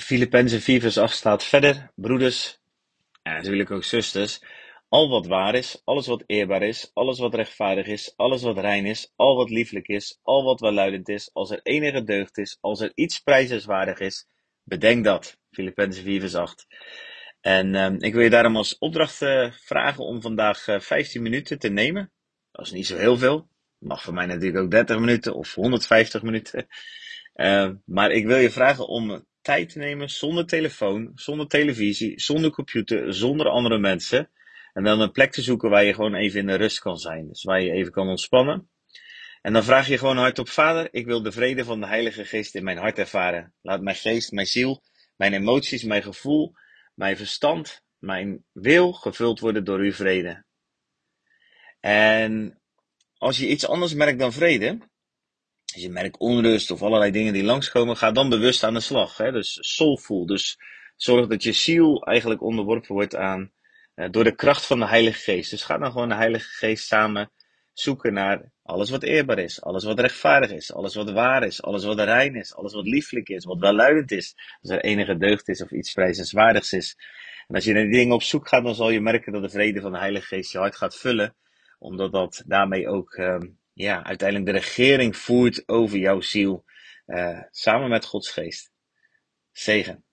Filippenzen 4 vers 8 staat verder, broeders, en natuurlijk ook zusters, al wat waar is, alles wat eerbaar is, alles wat rechtvaardig is, alles wat rein is, al wat lieflijk is, al wat welluidend is, als er enige deugd is, als er iets prijzenswaardig is, bedenk dat. Filippenzen 4 vers 8. En um, ik wil je daarom als opdracht uh, vragen om vandaag uh, eh, 15 minuten te nemen. Dat is niet zo heel veel. Mag voor mij natuurlijk ook 30 minuten of 150 minuten. Uh, maar ik wil je vragen om tijd nemen zonder telefoon, zonder televisie, zonder computer, zonder andere mensen. En dan een plek te zoeken waar je gewoon even in de rust kan zijn. Dus waar je even kan ontspannen. En dan vraag je gewoon hardop, Vader, ik wil de vrede van de Heilige Geest in mijn hart ervaren. Laat mijn geest, mijn ziel, mijn emoties, mijn gevoel, mijn verstand, mijn wil gevuld worden door uw vrede. En als je iets anders merkt dan vrede, als je merkt onrust of allerlei dingen die langskomen, ga dan bewust aan de slag. Hè? Dus soulful. Dus zorg dat je ziel eigenlijk onderworpen wordt aan, uh, door de kracht van de Heilige Geest. Dus ga dan gewoon de Heilige Geest samen zoeken naar alles wat eerbaar is, alles wat rechtvaardig is, alles wat waar is, alles wat rein is, alles wat lieflijk is, wat welluidend is. Als er enige deugd is of iets prijzenswaardigs is. En als je naar die dingen op zoek gaat, dan zal je merken dat de vrede van de Heilige Geest je hart gaat vullen. Omdat dat daarmee ook um, ja, uiteindelijk de regering voert over jouw ziel. Uh, samen met Gods geest. Zegen.